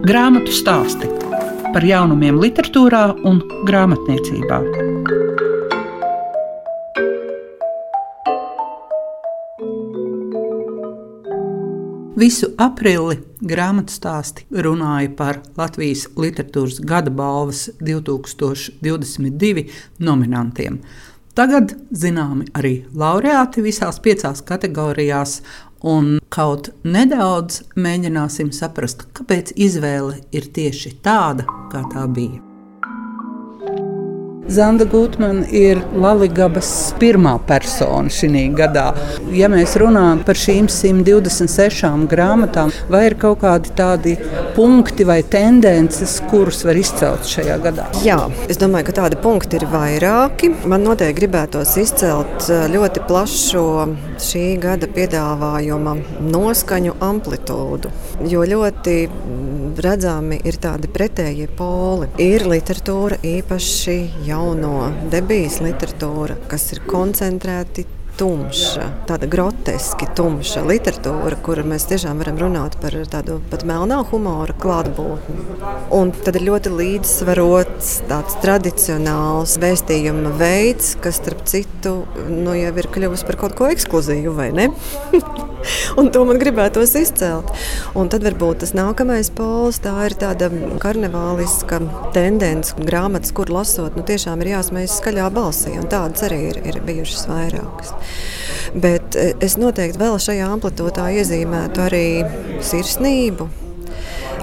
Grāmatu stāsti par jaunumiem, literatūrā un grāmatniecībā. Visu aprili grāmatu stāsti runāja par Latvijas literatūras gada balvas 2022 nominantiem. Tagad zināmi arī laureāti visās piecās kategorijās, un kaut nedaudz mēģināsim saprast, kāpēc izvēle ir tieši tāda, kā tā bija. Zanda Gutmana ir Latvijas pirmā persona šī gadā. Ja mēs runājam par šīm 126 grāmatām, vai ir kaut kādi tādi punkti vai tendences, kurus var izcelt šajā gadā? Jā, es domāju, ka tādi punkti ir vairāki. Man noteikti gribētos izcelt eh, ļoti plašu šī gada piedāvājuma noskaņu amplitūdu, jo ļoti redzami ir tādi pretējie poli. Ir literatūra īpaši jau jauno debijas literatūra, kas ir koncentrēti tumša, tāda groteski tumša literatūra, kur mēs tiešām varam runāt par tādu pat melnā humora klātbūtni. Un tad ir ļoti līdzsvarots, tāds tradicionāls vēstījuma veids, kas, starp citu, nu, jau ir kļuvis par kaut ko ekskluzīvu, vai ne? un to man gribētos izcelt. Un tad varbūt tas nākamais pols, tā ir tāda karnevāliska tendence, grāmatas, kur lasot, nu tiešām ir jāsmējas skaļā balsī, un tādas arī ir, ir bijušas vairākas. Bet e, es noteikti vēl šajā amplitūdā iezīmētu arī sirsnību,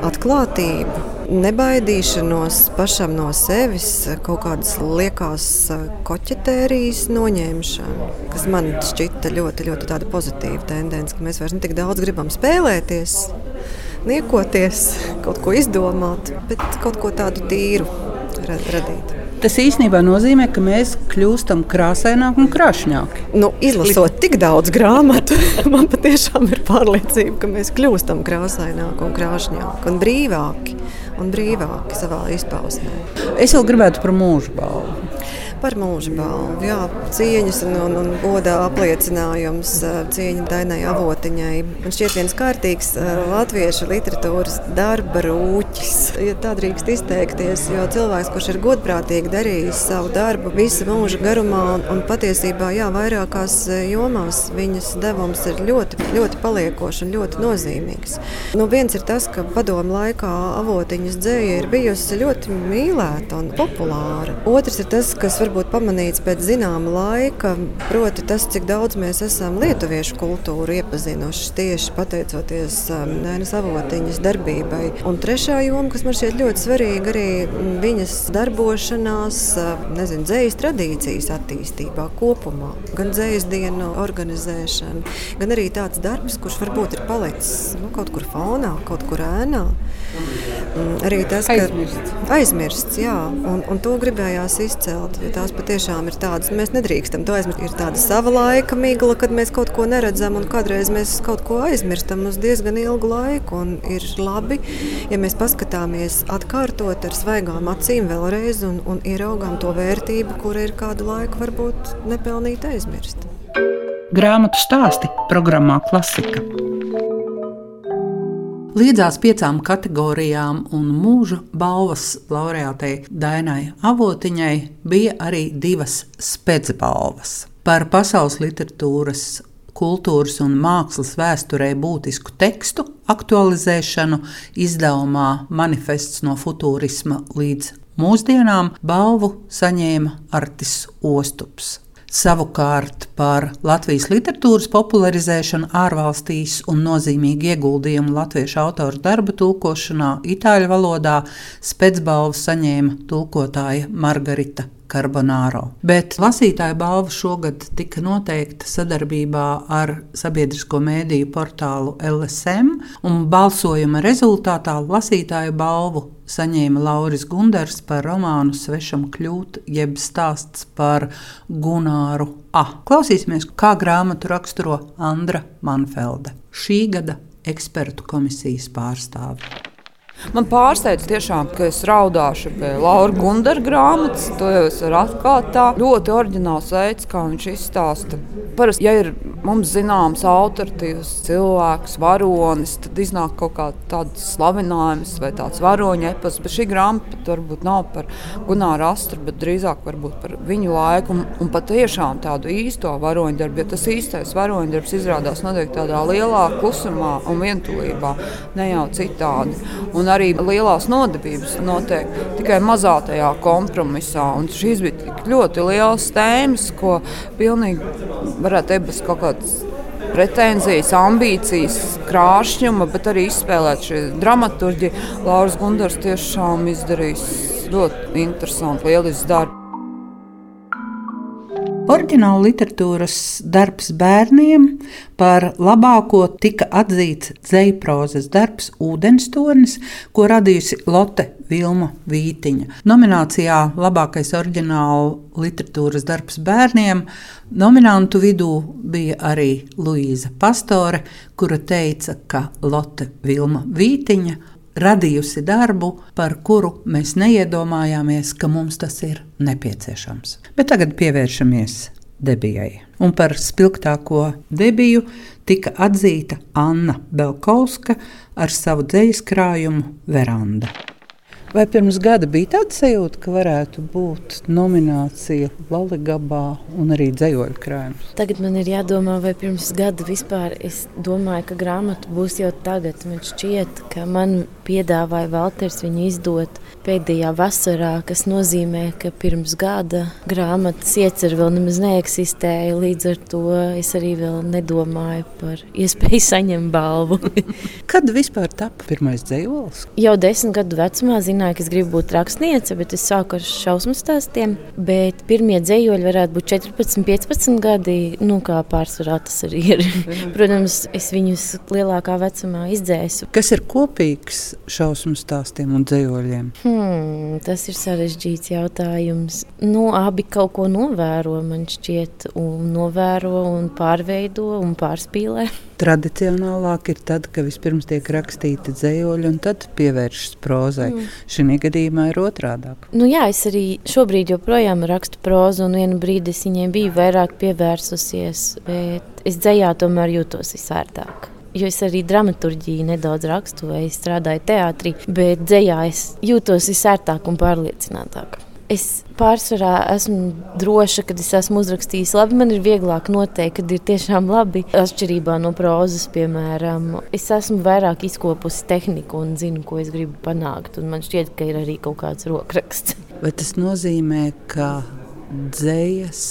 atklātību, nebaidīšanos pašam no sevis, kaut kādas liekas e, koķetērijas noņemšanu, kas man šķita ļoti, ļoti pozitīva tendence, ka mēs vairs ne tik daudz gribam spēlēties, niekoties, kaut ko izdomāt, bet kaut ko tādu tīru radīt. Tas īstenībā nozīmē, ka mēs kļūstam krāsaināki un krāšņāki. Nu, izlasot tik daudz grāmatu, man patiešām ir pārliecība, ka mēs kļūstam krāsaināki un krāšņāki un brīvāki un brīvāki savā izpausmē. Es vēl gribētu par mūža balvu par mūža balvu. Jā, cieņas un, un, un godā apliecinājums cieņa Dainai Avotiņai. Man šķiet viens kārtīgs latviešu literatūras darba rūķis, ja tā drīkst izteikties, jo cilvēks, kurš ir godprātīgi darījis savu darbu visu mūža garumā un, un patiesībā jā, vairākās jomās, viņas devums ir ļoti, ļoti paliekošs un ļoti nozīmīgs. Nu, viens ir tas, ka padomu laikā avotiņas dzēja ir bijusi ļoti mīlēta un populāra. Otrs ir tas, kas varbūt pamanīts pēc zināma laika, proti tas, cik daudz mēs esam lietuviešu kultūru iepazinuši tieši pateicoties Nēnas um, avotiņas darbībai. Un trešā joma, kas man šķiet ļoti svarīga, arī viņas darbošanās, um, nezinu, dzējas tradīcijas attīstībā kopumā. Gan dzējas dienu organizēšana, gan arī tāds darbs, kurš varbūt ir palicis nu, kaut kur fonā, kaut kur ēnā. Mm, arī tas, ka aizmirsts, aizmirsts jā, un, un to gribējās izcelt tās patiešām ir tādas, mēs nedrīkstam to aizmirst. Ir tāda sava laika migla, kad mēs kaut ko neredzam, un kādreiz mēs kaut ko aizmirstam uz diezgan ilgu laiku. Ir labi, ja mēs paskatāmies atkārtot ar svaigām acīm vēlreiz un, un ieraugām to vērtību, kura ir kādu laiku varbūt nepelnīta aizmirst. Grāmatu stāsti programmā Klasika. Līdzās piecām kategorijām un mūža balvas laureātei Dainai Avotiņai bija arī divas spēcbalvas par pasaules literatūras kultūras un mākslas vēsturē būtisku tekstu aktualizēšanu izdevumā Manifests no futurisma līdz mūsdienām balvu saņēma Artis Ostups. Savukārt par Latvijas literatūras popularizēšanu ārvalstīs un nozīmīgu ieguldījumu latviešu autoru darbu tulkošanā itāļu valodā spēcbalvu saņēma tulkotāja Margarita Carbonāro. Bet lasītāju balva šogad tika noteikta sadarbībā ar sabiedrisko mēdīju portālu LSM, un balsojuma rezultātā lasītāju balvu saņēma Lauris Gunders par romānu Svešam kļūt, jeb stāsts par Gunāru A. Klausīsimies, kā grāmatu raksturo Andra Manfelde, šī gada ekspertu komisijas pārstāve. Man pārsteidz tiešām, ka es raudāšu pie Laura Gundara grāmatas. To jau es varu atklāt. Tā ļoti oriģināls veids, kā viņš izstāsta. Parasti, ja ir mums zināms autoritīvs cilvēks, varonis, tad iznāk kaut kāds slavinājums vai tāds varoņa epas. Bet šī grāmata varbūt nav par Gunāru Astru, bet drīzāk par viņu laiku un, un patiešām tādu īsto varoņdarbu. Ja tas īstais varoņdarbs izrādās notiek tādā lielā klusumā un vientulībā, ne jau citādi. Un un arī lielās nodevības notiek tikai mazā tajā kompromisā. Un šīs bija ļoti liels tēmas, ko pilnīgi varētu būt bez kaut kādas pretenzijas, ambīcijas, krāšņuma, bet arī izspēlēt šī dramaturgi. Lauris Gundars tiešām izdarījis ļoti interesantu, lielisku darbu. Orģināla literatūras darbs bērniem par labāko tika atzīts dzēju prozas darbs Ūdenstornis, ko radījusi Lotte Vilma Vītiņa. Nominācijā Labākais orģināla literatūras darbs bērniem nominantu vidū bija arī Luīza Pastore, kura teica, ka Lotte Vilma Vītiņa radījusi darbu, par kuru mēs neiedomājāmies, ka mums tas ir nepieciešams. Bet tagad pievēršamies debijai. Un par spilgtāko debiju tika atzīta Anna Belkovska ar savu dzīslu krājumu Veranda. Vai pirms gada bija tāda sajūta, ka varētu būt nominācija Latvijā un arī dzējoļu krājums? Tagad man ir jādomā, vai pirms gada vispār es domāju, ka grāmata būs jau tagad. Man šķiet, ka man piedāvāja Valters viņu izdot pēdējā vasarā, kas nozīmē, ka pirms gada grāmatas iecer vēl nemaz neeksistēja. Līdz ar to es arī vēl nedomāju par iespēju saņemt balvu. Kad vispār tapa pirmais dzējols? Jau desmit gadu vecumā zināju, ka es gribu būt rakstniece, bet es sāku ar šausmu stāstiem. Bet pirmie dzējoļi varētu būt 14, 15 gadi. Nu, kā pārsvarā tas arī ir. Protams, es viņus lielākā vecumā izdzēsu. Kas ir kopīgs šausmu stāstiem un dzējoļiem? Hmm, tas ir sarežģīts jautājums. Nu, abi kaut ko novēro, man šķiet, un novēro un pārveido un pārspīlē. Tradicionālāk ir tad, kad vispirms tiek rakstīti dzējoļi, un tad pievēršas prozai. Mm. Šī gadījumā ir otrādi. Nu, jā, es arī šobrīd joprojām rakstu prozu, un vienu brīdi es viņai biju vairāk pievērsusies, bet es dzējā tomēr jūtos visvērtāk. Jo es arī dramaturgiju nedaudz rakstu, vai strādāju teātrī, bet dzējā es jūtos visērtāk un pārliecinātāk. Es pārsvarā esmu droša, ka es esmu uzrakstījis labi. Man ir vieglāk noteikt, kad ir tiešām labi. Atšķirībā no prozas, piemēram, es esmu vairāk izkopusi tehniku un zinu, ko es gribu panākt. Man šķiet, ka ir arī kaut kāds rokraksts. Vai tas nozīmē, ka dzējas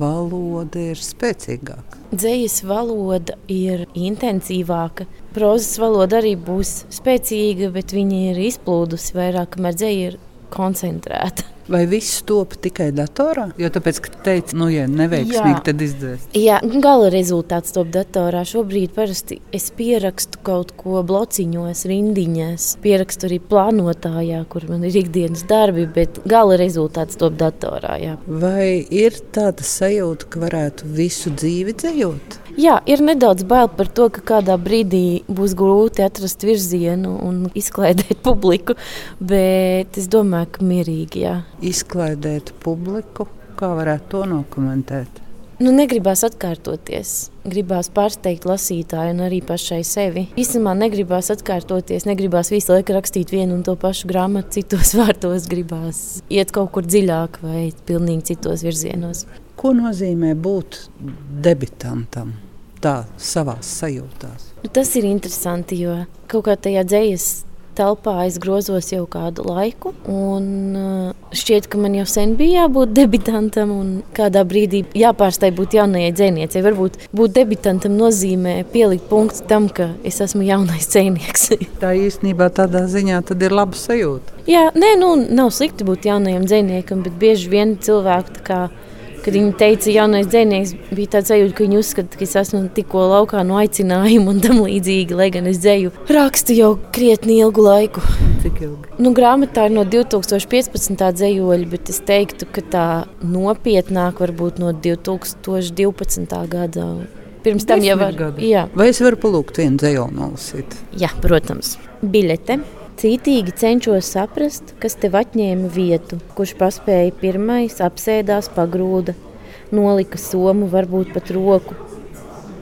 valoda ir spēcīgāka. Dzējas valoda ir intensīvāka. Prozas valoda arī būs spēcīga, bet viņa ir izplūdusi vairāk, kamēr dzēja ir koncentrēta. Vai viss top tikai datorā? Jo tāpēc, ka teici, nu, ja neveiksmīgi, Jā. tad izdzēs. Jā, gala rezultāts top datorā. Šobrīd parasti es pierakstu kaut ko blociņos, rindiņās. Pierakstu arī plānotājā, kur man ir ikdienas darbi, bet gala rezultāts top datorā. Jā. Vai ir tāda sajūta, ka varētu visu dzīvi dzējot? Jā, ir nedaudz bail par to, ka kādā brīdī būs grūti atrast virzienu un izklaidēt publiku, bet es domāju, ka mierīgi. Jā. Izklaidēt publiku, kā varētu to nokomentēt? Nu, negribās atkārtoties. Gribās pārsteigt lasītāju un arī pašai sevi. Īstenībā negribās atkārtoties, negribās visu laiku rakstīt vienu un to pašu grāmatu, citos vārtos. Gribās iet kaut kur dziļāk vai pilnīgi citos virzienos. Ko nozīmē būt debitantam? Tā savā sajūtās. Nu, tas ir interesanti, jo kaut kā tajā dzīslas telpā es grozos jau kādu laiku. Uh, šķiet, ka man jau sen bija jābūt debitantam, un kādā brīdī jāpārstāj būt jaunajai dziniecei. Varbūt būt debitantam nozīmē pielikt punktu tam, ka es esmu jaunais dzinieks. Tā īstenībā tādā ziņā ir laba sajūta. Jā, nē, nu, nav slikti būt jaunajam dziniekam, bet bieži vien cilvēki Kad viņi teica, jaunais dzinieks, bija tāds sajūta, ka viņi uzskata, ka es esmu tikko laukā no aicinājuma un tam līdzīgi, lai gan es dzēju rakstu jau krietni ilgu laiku. Cik ilgi? Nu, grāmatā ir no 2015. dzējoļa, bet es teiktu, ka tā nopietnāk varbūt no 2012. gada. Pirms tam jau var. Vai es varu palūgt vienu dzējoli nolasīt? Jā, protams. Biļete Cītīgi cenšos saprast, kas tev atņēma vietu, kurš paspēja pirmais, apsēdās pagrūda, nolika somu, varbūt pat roku,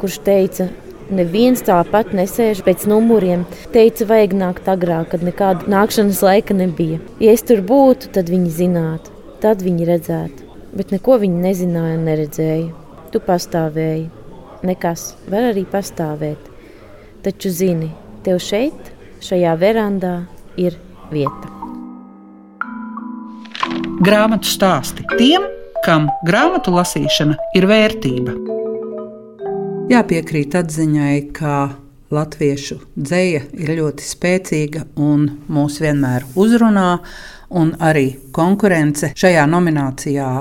kurš teica, neviens tāpat nesēž pēc numuriem. Teica, vajag nākt agrāk, kad nekāda nākšanas laika nebija. Ja es tur būtu, tad viņi zinātu, tad viņi redzētu. Bet neko viņi nezināja un neredzēja. Tu pastāvēji. Nekas var arī pastāvēt. Taču zini, tev šeit, šajā verandā, ir vieta. Grāmatu stāsti tiem, kam grāmatu lasīšana ir vērtība. Jāpiekrīt atziņai, ka latviešu dzēja ir ļoti spēcīga un mūs vienmēr uzrunā, un arī konkurence šajā nominācijā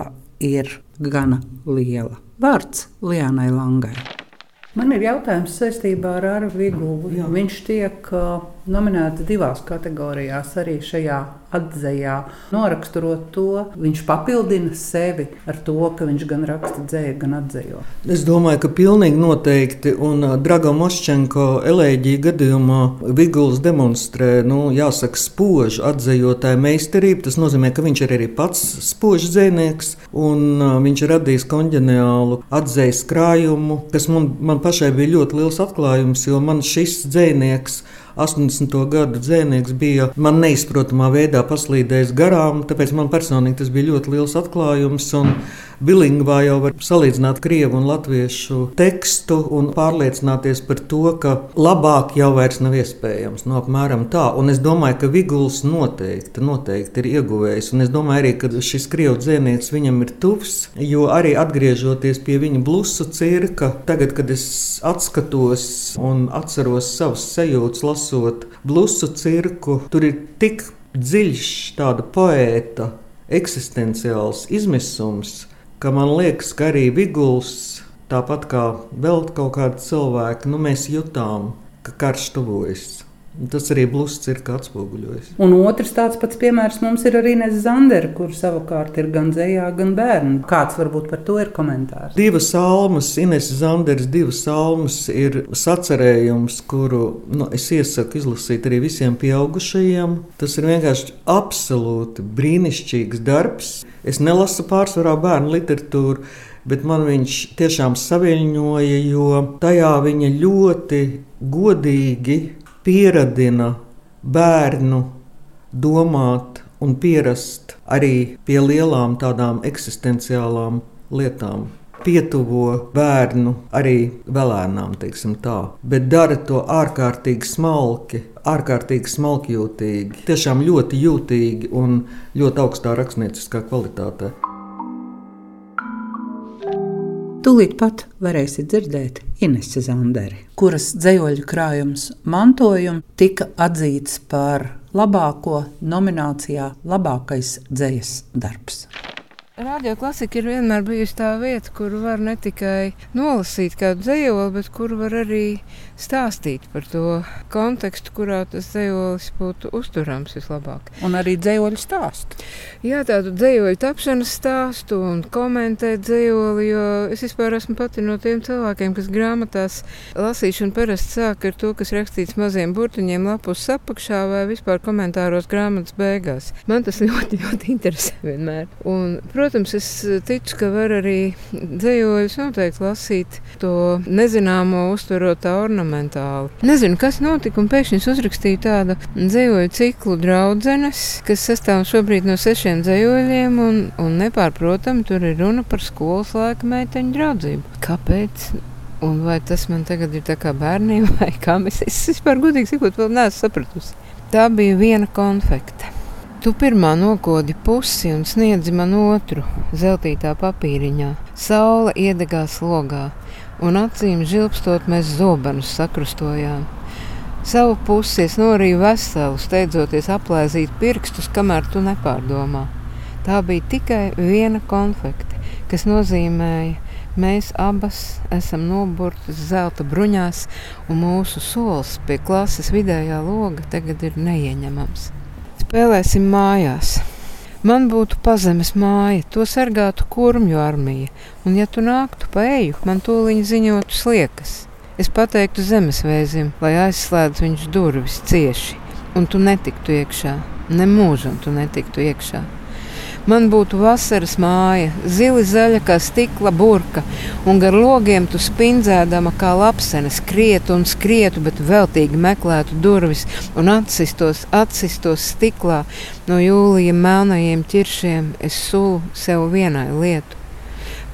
ir gana liela. Vārds Lianai Langai. Man ir jautājums saistībā ar Arvu Vigulu. Viņš tiek uh, nominēts divās kategorijās, arī šajā atzējā. Noraksturot to, viņš papildina sevi ar to, ka viņš gan raksta dzēju, gan atzējo. Es domāju, ka pilnīgi noteikti, un Draga Moščenko elēģija gadījumā Viguls demonstrē, nu, jāsaka, spožu atzējotāju meistarību. Tas nozīmē, ka viņš ir arī pats spožs dzēnieks, un viņš ir radījis konģeniālu atzējas krājumu, kas man, man pašai bija ļoti liels atklājums, jo man šis dzēnieks 80. gadu dzēnieks bija man neizprotamā veidā paslīdējis garām, tāpēc man personīgi tas bija ļoti liels atklājums. Bilingvā jau var salīdzināt krievu un latviešu tekstu un pārliecināties par to, ka labāk jau vairs nav iespējams. No nu, apmēram tā. Un es domāju, ka Viguls noteikti, noteikti ir ieguvējis. Un es domāju arī, ka šis krievu dzēnieks viņam ir tuvs, jo arī atgriežoties pie viņa blusu cirka, tagad, kad es atskatos un atceros savas sajūtas, lasot blusu cirku, tur ir tik dziļš tāda poēta eksistenciāls izmisums, ka man liekas, ka arī Viguls, tāpat kā vēl kaut kādi cilvēki, nu, mēs jutām, ka karš tuvojas. Tas arī blūzs ir atspoguļojis. Un otrs tāds pats piemērs mums ir arī Nēza Zandera, kur savukārt ir gan dzējā, gan bērnu. Kāds varbūt par to ir komentārs? Divas salmas, Ines Zanderas divas salmas ir sacerējums, kuru nu, es iesaku izlasīt arī visiem pieaugušajiem. Tas ir vienkārši absolūti brīnišķīgs darbs. Es nelasu pārsvarā bērnu literatūru. Bet man viņš tiešām saviņoja, jo tajā viņa ļoti godīgi pieradina bērnu domāt un pierast arī pie lielām tādām eksistenciālām lietām. Pietuvo bērnu arī vēlēnām, teiksim tā, bet dara to ārkārtīgi smalki, ārkārtīgi smalkjūtīgi, tiešām ļoti jūtīgi un ļoti augstā rakstnieciskā kvalitātē. Tūlīt pat varēsiet dzirdēt Inesu Zanderi, kuras dzējoļu krājums mantojums tika atzīts par labāko nominācijā labākais dzējas darbs. Radio klasika ir vienmēr bijusi tā vieta, kur var ne tikai nolasīt kādu dzējoli, bet kur var arī stāstīt par to kontekstu, kurā tas dzējolis būtu uzturams vislabāk. Un arī dzējoļu stāstu. Jā, tādu dzējoļu tapšanas stāstu un komentēt dzējoli, jo es vispār esmu pati no tiem cilvēkiem, kas grāmatās lasīšanu parasti sāk ar to, kas rakstīts maziem burtiņiem lapus apakšā vai vispār komentāros grāmatas beigās. Man tas ļoti, ļoti interesē vienmēr. Un, protams, Protams, es eh, ticu, ka var arī dzējojus noteikti lasīt to nezināmo, uztverot tā ornamentāli. Nezinu, kas notika, un pēkšņi es uzrakstīju tādu dzējoju ciklu draudzenes, kas sastāv šobrīd no sešiem dzējoļiem, un, un nepārprotami tur ir runa par skolas laika meiteņu draudzību. Kāpēc? Un vai tas man tagad ir tā kā bērniem, vai kā mēs es vispār gudīgi sakot, vēl neesmu sapratusi. Tā bija viena konfekte. Tu pirmā nokodi pusi un sniedzi man otru, zeltītā papīriņā. Saula iedegās logā, un acīm žilpstot mēs zobenus sakrustojām. Savu pusi es norīju veselu, steidzoties aplēzīt pirkstus, kamēr tu nepārdomā. Tā bija tikai viena konfekte, kas nozīmēja, mēs abas esam noburtas zelta bruņās, un mūsu solis pie klases vidējā loga tagad ir neieņemams. Spēlēsim mājās. Man būtu pazemes māja, to sargātu kurmju armija, un, ja tu nāktu pa eju, man tūlīt ziņotu sliekas. Es pateiktu zemesvēzim, lai aizslēdz viņš durvis cieši. un tu netiktu iekšā. Nemūžam tu netiktu iekšā. Man būtu vasaras māja, zili zaļa kā stikla burka, un gar logiem tu spindzēdama kā lapsene skrietu un skrietu, bet veltīgi meklētu durvis un atsistos, atsistos stiklā no jūlija melnajiem ķiršiem. Es sulu sev vienai lietu.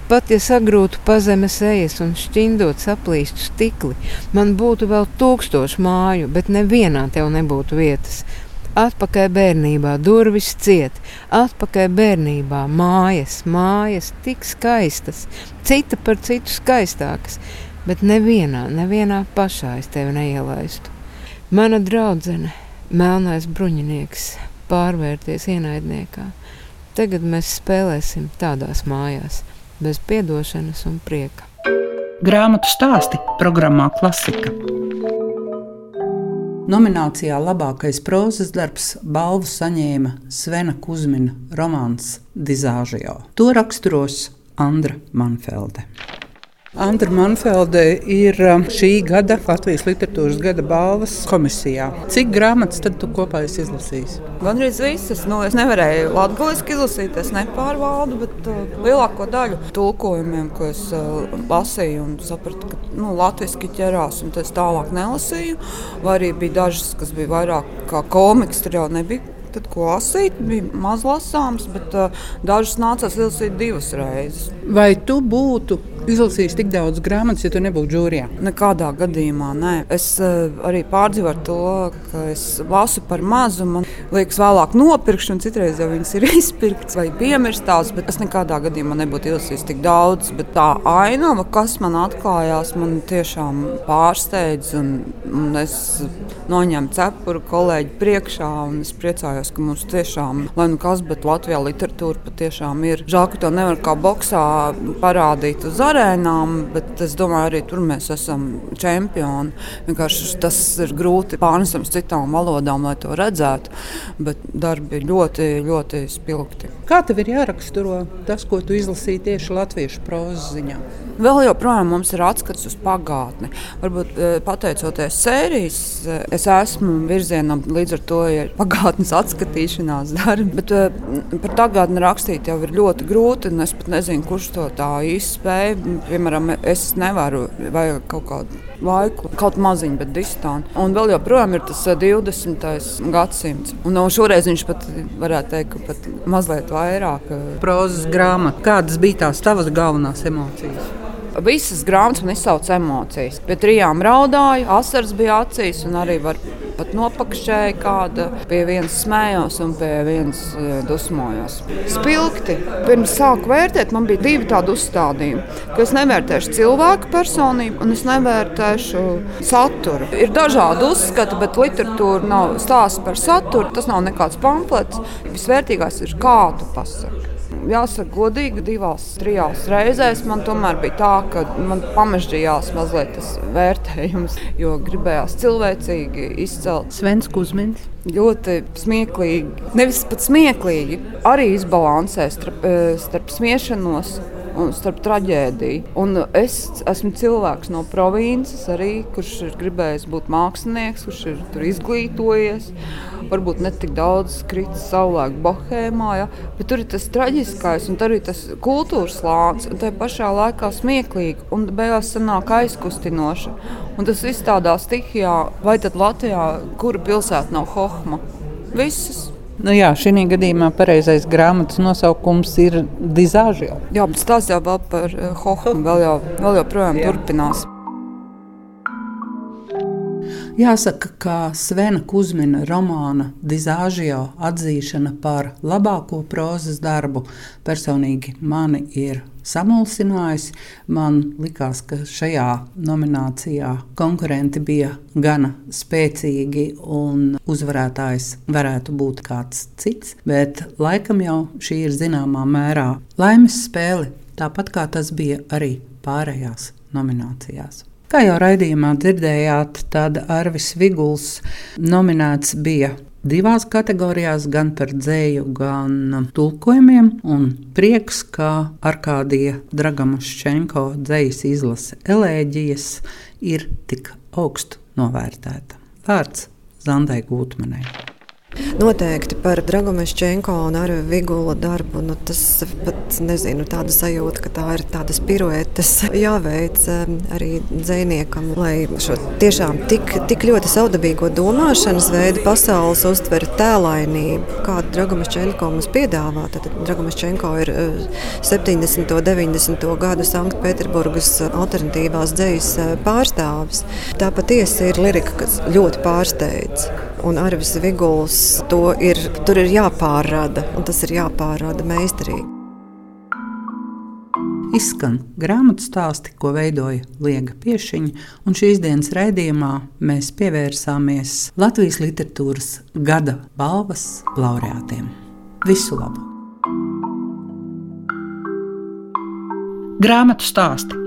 Pat ja sagrūtu pazemes ejas un šķindot saplīstu stikli, man būtu vēl tūkstoši māju, bet nevienā tev nebūtu vietas. Atpakaļ bērnībā, durvis ciet, atpakaļ bērnībā, mājas, mājas tik skaistas, cita par citu skaistākas, bet nevienā, nevienā pašā es tevi neielaistu. Mana draudzene, melnais bruņinieks, pārvērties ienaidniekā. Tagad mēs spēlēsim tādās mājās, bez piedošanas un prieka. Grāmatu stāsti programmā Klasika. Nominācijā labākais prozas darbs balvu saņēma Svena Kusmina romāns Dizāžio. To raksturos Andra Manfelde. Andra Manfelde ir um, šī gada Latvijas literatūras gada balvas komisijā. Cik grāmatas tad tu kopā esi izlasījis? Gan arī visas. Nu, es nevarēju latviešu izlasīt, es nepārvaldu, bet uh, lielāko daļu tulkojumiem, ko es uh, lasīju un sapratu, ka nu, latviešu ķerās, un tas tālāk nelasīju. Vai arī bija dažas, kas bija vairāk kā komiks, tur jau nebija tad, ko lasīt, bija maz lasāms, bet uh, dažas nācās izlasīt divas reizes. Vai tu būtu izlasījis tik daudz grāmatas, ja tu nebūtu žūrijā? Nekādā gadījumā nē. Es uh, arī pārdzīvoju to, ka es lasu par mazu. Man liekas, vēlāk nopirkšu, un citreiz jau viņas ir izpirktas vai piemirstas, bet es nekādā gadījumā nebūtu izlasījis tik daudz. Bet tā ainava, kas man atklājās, man tiešām pārsteidz. Un, un es noņēmu cepuru kolēģi priekšā, un es priecājos, ka mums tiešām, lai nu kas, bet Latvijā literatūra patiešām ir. Žēl, ka to nevar kā boxā parādīt uz arēnām, bet es domāju, arī tur mēs esam čempioni. Vienkārši tas ir grūti pārnesams citām valodām, lai to redzētu, bet darbi ir ļoti, ļoti spilgti. Kā tev ir jāraksturo tas, ko tu izlasīji tieši latviešu prozas ziņā? Vēl joprojām mums ir atskats uz pagātni. Varbūt eh, pateicoties sērijas, eh, es esmu virzienā līdz ar to ja pagātnes atskatīšanās darbi. Bet eh, par tagadni rakstīt jau ir ļoti grūti, es pat nezinu, kurš to tā īsti spēj. Piemēram, es nevaru vai kaut kādu laiku, kaut maziņu, bet distanci. Un vēl joprojām ir tas 20. gadsimts. Un no šoreiz viņš pat varētu teikt, ka pat mazliet vairāk. Prozas grāmata. Kādas bija tās tavas galvenās emocijas? Visas grāmatas man izsauca emocijas. Pie trijām raudāju, asaras bija acīs, un arī var pat nopakšķēja kāda. Pie vienas smējos, un pie vienas uh, dusmojos. Spilgti. Pirms sāku vērtēt, man bija divi tādi uzstādījumi, ka es nevērtēšu cilvēku personību, un es nevērtēšu saturu. Ir dažādi uzskati, bet literatūra nav stāsts par saturu. Tas nav nekāds pamflets. Visvērtīgākais ir kā tu pasaki jāsaka, godīgi, divās, trijās reizēs man tomēr bija tā, ka man pamežģījās mazliet tas vērtējums, jo gribējās cilvēcīgi izcelt. Svens Kusmins. Ļoti smieklīgi, nevis pat smieklīgi, arī izbalansē starp, eh, starp smiešanos un starp traģēdiju. Un es esmu cilvēks no provinces, arī, kurš ir gribējis būt mākslinieks, kurš ir izglītojies. Varbūt ne tik daudz kritis savulaik bohēmā, ja, bet tur ir tas traģiskais un ir tas kultūras slānis, tā pašā laikā smieklīgi un beigās sanāk aizkustinoši. Un tas viss tādā stihijā, vai tad Latvijā, kura pilsēta nav Hohma? Visas. Nu jā, šī gadījumā pareizais grāmatas nosaukums ir Dizāžio. Jā, bet tas jau vēl par uh, Hohmu vēl, jau, vēl joprojām jā. turpinās. Jāsaka, ka Svena Kusmina romāna Dizāžio atzīšana par labāko prozas darbu personīgi mani ir samulsinājusi. Man likās, ka šajā nominācijā konkurenti bija gana spēcīgi un uzvarētājs varētu būt kāds cits, bet laikam jau šī ir zināmā mērā laimes spēle, tāpat kā tas bija arī pārējās nominācijās. Kā jau raidījumā dzirdējāt, tad Arvis Viguls nominēts bija divās kategorijās, gan par dzēju, gan tulkojumiem. Un prieks, ka Arkādija Dragamušķenko dzējas izlase elēģijas ir tik augstu novērtēta. Vārds Zandai Gūtmanai. Noteikti par Dragomešķenko un arī Vigula darbu. Nu, tas pat nezinu, tāda sajūta, ka tā ir tādas piruetes jāveic um, arī dzēniekam, lai šo tiešām tik, tik ļoti saudabīgo domāšanas veidu pasaules uztver tēlainību, kādu Dragomešķenko mums piedāvā. Tad Dragomešķenko ir 70. un 90. gadu Sanktpēterburgas alternatīvās dzejas uh, pārstāvis. Tā patiesi ir lirika, kas ļoti pārsteidz. Un Arvis Viguls to ir, tur ir jāpārrada, un tas ir jāpārrada meistarīgi. Izskan grāmatu stāsti, ko veidoja Liega Piešiņa, un šīs dienas raidījumā mēs pievērsāmies Latvijas literatūras gada balvas laureātiem. Visu labu! Grāmatu stāsti